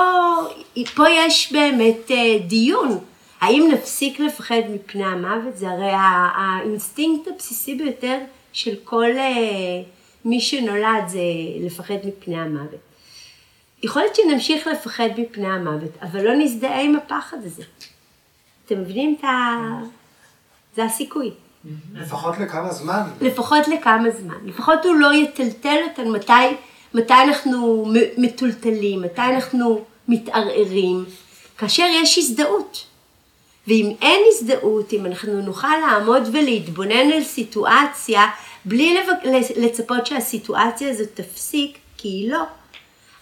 פה יש באמת אה, דיון, האם נפסיק לפחד מפני המוות? זה הרי האינסטינקט הבסיסי ביותר של כל אה, מי שנולד זה לפחד מפני המוות. יכול להיות שנמשיך לפחד מפני המוות, אבל לא נזדהה עם הפחד הזה. אתם מבינים את ה... זה הסיכוי. לפחות לכמה זמן. לפחות לכמה זמן. לפחות הוא לא יטלטל אותנו מתי, מתי אנחנו מטולטלים, מתי אנחנו מתערערים, כאשר יש הזדהות. ואם אין הזדהות, אם אנחנו נוכל לעמוד ולהתבונן על סיטואציה בלי לצפות שהסיטואציה הזאת תפסיק, כי היא לא,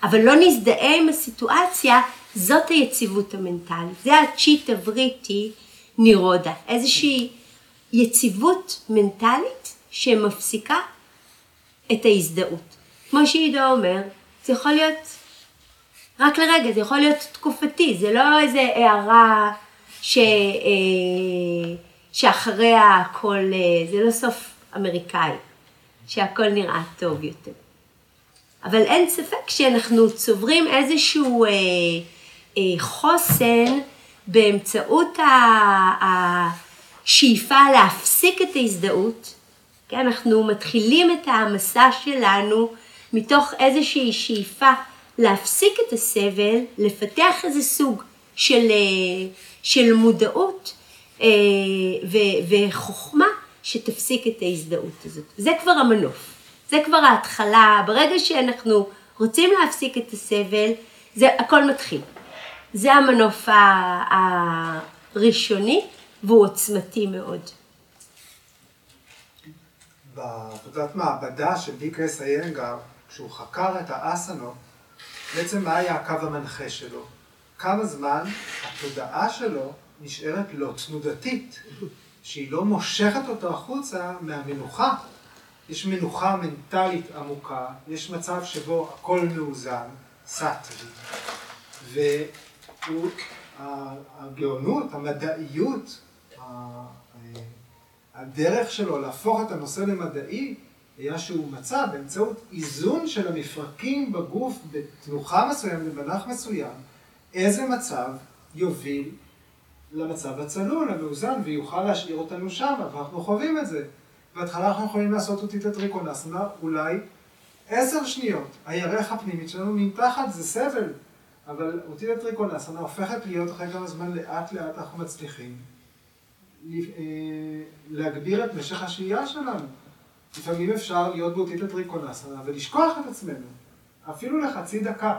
אבל לא נזדהה עם הסיטואציה, זאת היציבות המנטלית. זה הצ'יטה וריטי נירודה. איזושהי יציבות מנטלית שמפסיקה את ההזדהות. כמו שעידו אומר, זה יכול להיות רק לרגע, זה יכול להיות תקופתי, זה לא איזה הערה ש, אה, שאחריה הכל, אה, זה לא סוף אמריקאי, שהכל נראה טוב יותר. אבל אין ספק שאנחנו צוברים איזשהו אה, אה, חוסן באמצעות השאיפה להפסיק את ההזדהות. כן, אנחנו מתחילים את המסע שלנו מתוך איזושהי שאיפה להפסיק את הסבל, לפתח איזה סוג של, אה, של מודעות אה, ו- וחוכמה שתפסיק את ההזדהות הזאת. זה כבר המנוף. זה כבר ההתחלה, ברגע שאנחנו רוצים להפסיק את הסבל, זה הכל מתחיל. זה המנוף הראשוני והוא עוצמתי מאוד. בעבודת מעבדה של די.קס איינגר, כשהוא חקר את האסנות, בעצם מה היה הקו המנחה שלו? כמה זמן התודעה שלו נשארת לא תנודתית, שהיא לא מושכת אותו החוצה מהמנוחה. יש מנוחה מנטלית עמוקה, יש מצב שבו הכל מאוזן, סאטרי, והגאונות, המדעיות, הדרך שלו להפוך את הנושא למדעי, היה שהוא מצא באמצעות איזון של המפרקים בגוף בתנוחה מסוימת, במנח מסוים, איזה מצב יוביל למצב הצלול, המאוזן, ויוכל להשאיר אותנו שם, ואנחנו חווים את זה. בהתחלה אנחנו יכולים לעשות אותי את הטריקונסנה, אולי עשר שניות. הירך הפנימית שלנו מתחת זה סבל, אבל אותי הטריקונסנה הופכת להיות אחרי כמה זמן לאט לאט אנחנו מצליחים אה, להגביר את משך השהייה שלנו. לפעמים אפשר להיות באותית הטריקונסנה ולשכוח את עצמנו, אפילו לחצי דקה.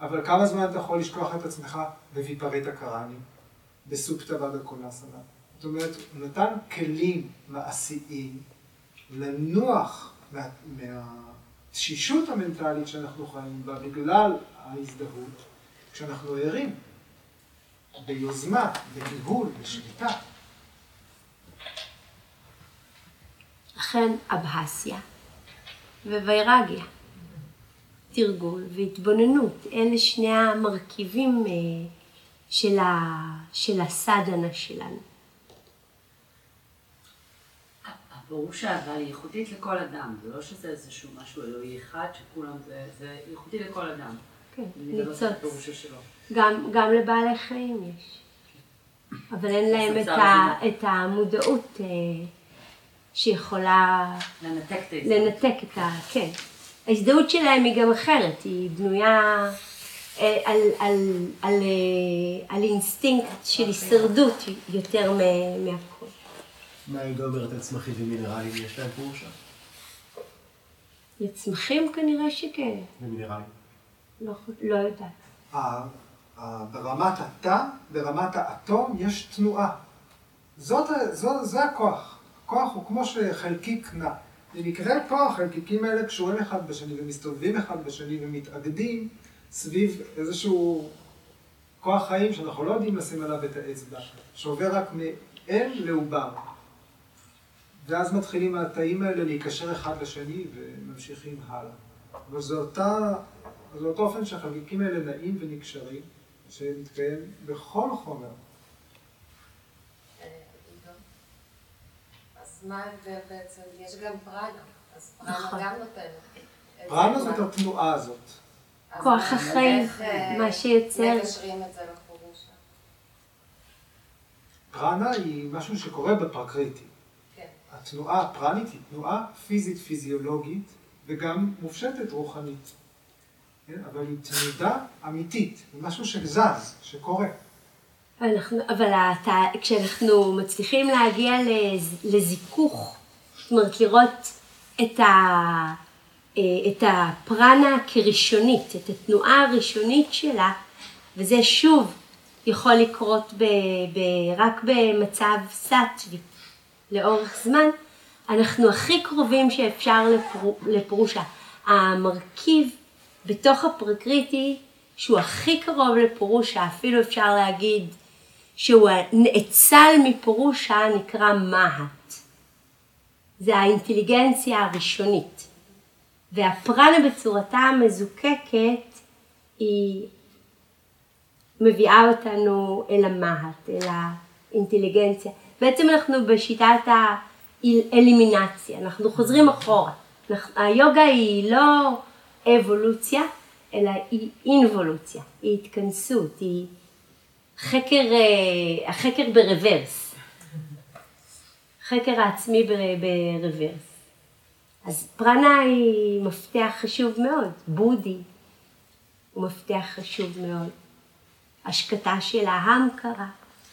אבל כמה זמן אתה יכול לשכוח את עצמך בוויפריטה קראני, בסופטה ודקונסנה? זאת אומרת, הוא נתן כלים מעשיים לנוח מה, מהתשישות המנטלית שאנחנו חיים בה בגלל ההזדהות, כשאנחנו ערים, ביוזמה, בניהול, בשליטה. לכן אבהסיה ווירגיה, תרגול והתבוננות, אלה שני המרכיבים אה, של, ה, של הסדנה שלנו. הפירושה אבל היא ייחודית לכל אדם, זה לא שזה איזשהו משהו אלוהי אחד שכולם זה, זה ייחודי לכל אדם. כן, ניצוץ. גם, גם לבעלי חיים יש. אבל אין להם את, ה, את המודעות אה, שיכולה לנתק את. לנתק את ה... כן. ההזדהות שלהם היא גם אחרת, היא בנויה אה, על, על, על, אה, על אינסטינקט של הישרדות יותר מ- מהכל. מה אומרת על צמחים ומינרלים? יש להם פורושה? לצמחים כנראה שכן, ומינרלים. לא, לא יודעת. ברמת התא, ברמת האטום, יש תנועה. זאת, זו, זה הכוח. הכוח הוא כמו שחלקיק נע. במקרה פה החלקיקים האלה קשורים אחד בשני ומסתובבים אחד בשני ומתאגדים סביב איזשהו כוח חיים שאנחנו לא יודעים לשים עליו את האצבע, שעובר רק מאם לעובר. ואז מתחילים התאים האלה להיקשר אחד לשני וממשיכים הלאה. אבל זה אותה, זה אותו אופן שהחלקיקים האלה נעים ונקשרים, שמתקיים בכל חומר. אה, אז מה ההבדל בעצם? יש גם פראנה, אז פראנה נכון. גם נותנת. פרנה זאת מה- התנועה הזאת. כוח מה- החיים, איך, אה, מה שיוצר. מקשרים את זה לפורושה. פרנה היא משהו שקורה בפרקריטי. כן. התנועה הפרנית היא תנועה פיזית פיזיולוגית וגם מופשטת רוחנית. כן? אבל היא תנודה אמיתית, זה משהו שזז, שקורה. אנחנו, אבל אתה, כשאנחנו מצליחים להגיע לז, לזיכוך, זאת אומרת לראות את, ה, אה, את הפרנה כראשונית, את התנועה הראשונית שלה, וזה שוב יכול לקרות ב, ב, רק במצב סטווי לאורך זמן, אנחנו הכי קרובים שאפשר לפרו, לפרושה. המרכיב בתוך הפרקריטי שהוא הכי קרוב לפורושה, אפילו אפשר להגיד שהוא נאצל מפורושה, נקרא מהט. זה האינטליגנציה הראשונית. והפרנה בצורתה המזוקקת היא מביאה אותנו אל המהט, אל האינטליגנציה. בעצם אנחנו בשיטת האלימינציה, אנחנו חוזרים אחורה. היוגה היא לא אבולוציה, אלא היא אינבולוציה, היא התכנסות, היא חקר, אה, החקר ברוורס. חקר העצמי בר- ברוורס. אז פרנה היא מפתח חשוב מאוד, בודי הוא מפתח חשוב מאוד. השקטה של ההמקרה.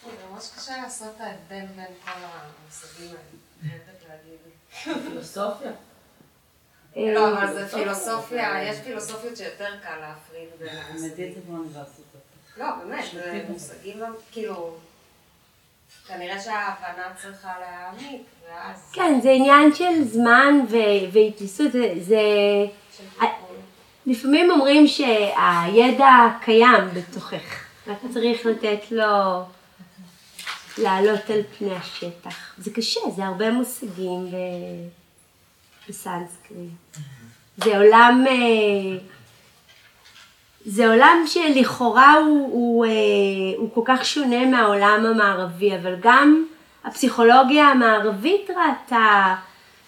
זה ממש קשה לעשות את ההבדל בין כל המושגים האלה. אני חייבת להגיד. פילוסופיה. לא, אבל זה פילוסופיה, יש פילוסופיות שיותר קל להפריד בין המושגים. לא, באמת, זה מושגים, כאילו, כנראה שההבנה צריכה להעמיק, ואז... כן, זה עניין של זמן ו- והתנסות, זה, זה... לפעמים אומרים שהידע קיים בתוכך, רק צריך לתת לו לעלות על פני השטח. זה קשה, זה הרבה מושגים ב... בסנסקריט. זה עולם, אה, זה עולם שלכאורה הוא, הוא, אה, הוא כל כך שונה מהעולם המערבי, אבל גם הפסיכולוגיה המערבית ראתה,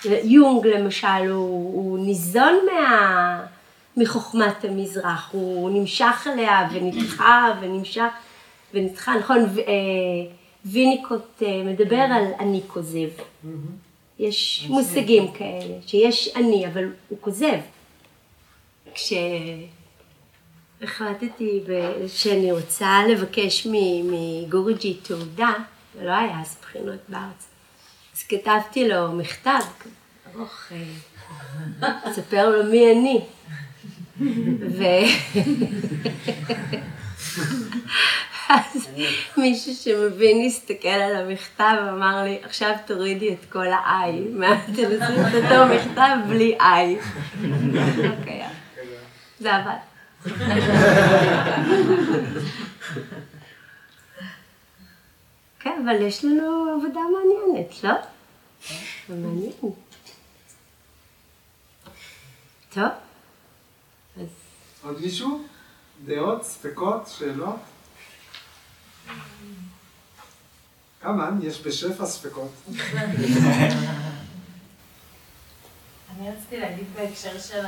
יונג למשל, הוא, הוא ניזון מה... מחוכמת המזרח, הוא נמשך אליה ונדחה ונמשך ונדחה, נכון, ו- אה, ויניקוט אה, מדבר על אני כוזב. יש מושגים כאלה, שיש אני, אבל הוא כוזב. כשהחלטתי ב- שאני רוצה לבקש מגורג'י תעודה, ולא היה אז בחינות בארץ. אז כתבתי לו מכתב, ארוך, אה, ספר לו מי אני. ו... אז מישהו שמבין הסתכל על המכתב ואמר לי, עכשיו תורידי את כל ה-I, תנסי את אותו מכתב בלי I. אוקיי, זה עבד. כן, אבל יש לנו עבודה מעניינת, לא? זה מעניין. טוב, אז עוד מישהו? דעות, ספקות, שאלות? כמה? יש בשפע ספקות. אני רציתי להגיד בהקשר של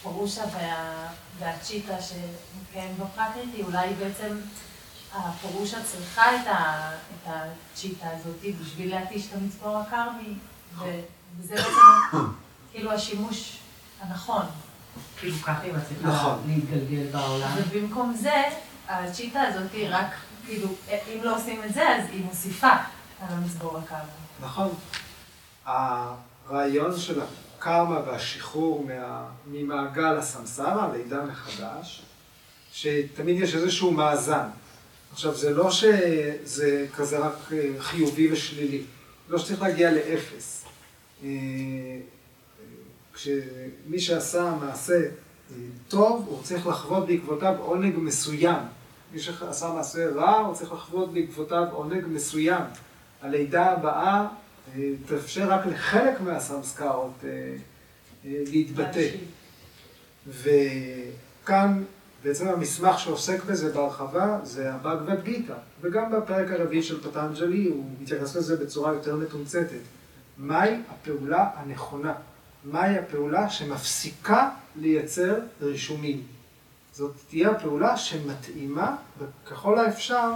הפרושה וה- והצ'יטה שמתקיים בפרקריטי, אולי בעצם הפרושה צריכה את, ה, את הצ'יטה הזאת בשביל להתיש את המצפור הקרמי, ו- וזה בעצם כאילו השימוש הנכון. כאילו ככה היא מצליחה נכון. להתגלגל בעולם. ובמקום זה, הצ'יטה הזאת היא רק, כאילו, אם לא עושים את זה, אז היא מוסיפה על המצבור הקרמי. נכון. הרעיון של הקרמה והשחרור מה, ממעגל הסמסרה, לידה מחדש, שתמיד יש איזשהו מאזן. עכשיו, זה לא שזה כזה רק אה, חיובי ושלילי, לא שצריך להגיע לאפס. אה, כשמי שעשה מעשה אה, טוב, הוא צריך לחוות בעקבותיו עונג מסוים. מי שעשה מעשה רע, הוא צריך לחוות בעקבותיו עונג מסוים. הלידה הבאה אה, תאפשר רק לחלק מהסמסקרות אה, אה, להתבטא. וכאן בעצם המסמך שעוסק בזה בהרחבה זה הבאגבד גיטה, וגם בפרק הרביעי של פטנג'לי הוא מתייחס לזה בצורה יותר מתומצתת. מהי הפעולה הנכונה? מהי הפעולה שמפסיקה לייצר רישומים? זאת תהיה הפעולה שמתאימה ככל האפשר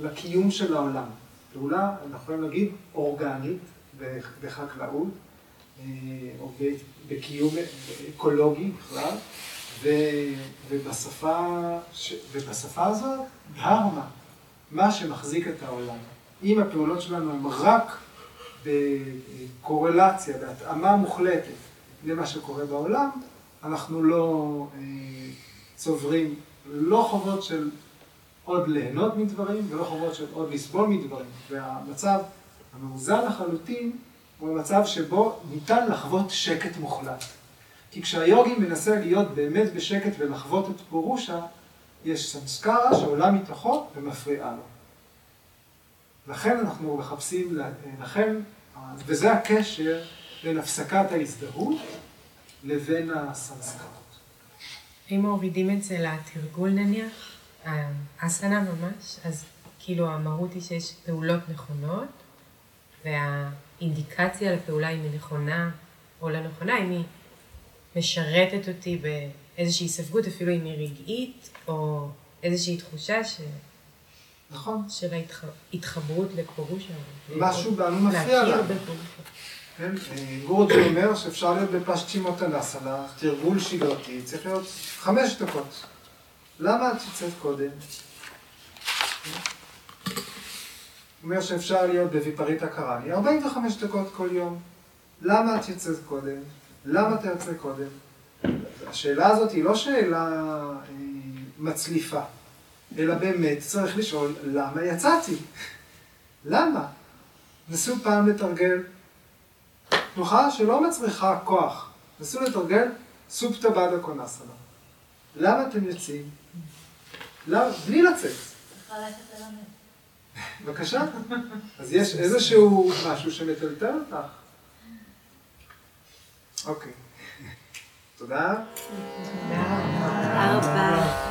לקיום של העולם. פעולה, אנחנו יכולים להגיד, אורגנית בחקלאות, אה, או בקיום אקולוגי בכלל, ובשפה, ובשפה הזאת, דהרמה, מה שמחזיק את העולם. אם הפעולות שלנו הן רק בקורלציה, בהתאמה מוחלטת למה שקורה בעולם, אנחנו לא אה, צוברים לא חובות של עוד ליהנות מדברים ולא חובות של עוד לסבול מדברים. והמצב המאוזן לחלוטין הוא המצב שבו ניתן לחוות שקט מוחלט. כי כשהיוגי מנסה להיות באמת בשקט ולחוות את פורושה, יש סמסקרה שעולה מתוכו ומפריעה לו. לכן אנחנו מחפשים, לכן, וזה הקשר בין הפסקת ההזדהות לבין הסמסקרות. אם מורידים את זה לתרגול נניח, האסנה ממש, אז כאילו המהות היא שיש פעולות נכונות, והאינדיקציה לפעולה אם היא נכונה או לא נכונה, אם היא משרתת אותי באיזושהי ספגות, אפילו אם היא רגעית, או איזושהי תחושה ש... נכון. של ההתחברות לפורושה. משהו בנו מפריע לנו. כן? אה, גורג'י אומר שאפשר להיות בפשצ'ימוטנסנה, תרגול שגרתי, צריך להיות חמש דקות. למה את יוצאת קודם? הוא אומר שאפשר להיות בוויפריטה קראני, 45 דקות כל יום. למה את יוצאת קודם? למה אתה יוצא קודם? השאלה הזאת היא לא שאלה אה, מצליפה, אלא באמת צריך לשאול למה יצאתי? למה? נסו פעם לתרגל תנוחה שלא מצריכה כוח. נסו לתרגל סופטה בדה קונסנה. למה אתם יוצאים? לא, בלי לצאת. בבקשה. אז יש איזשהו משהו שמטלטל אותך. אוקיי. תודה. תודה רבה.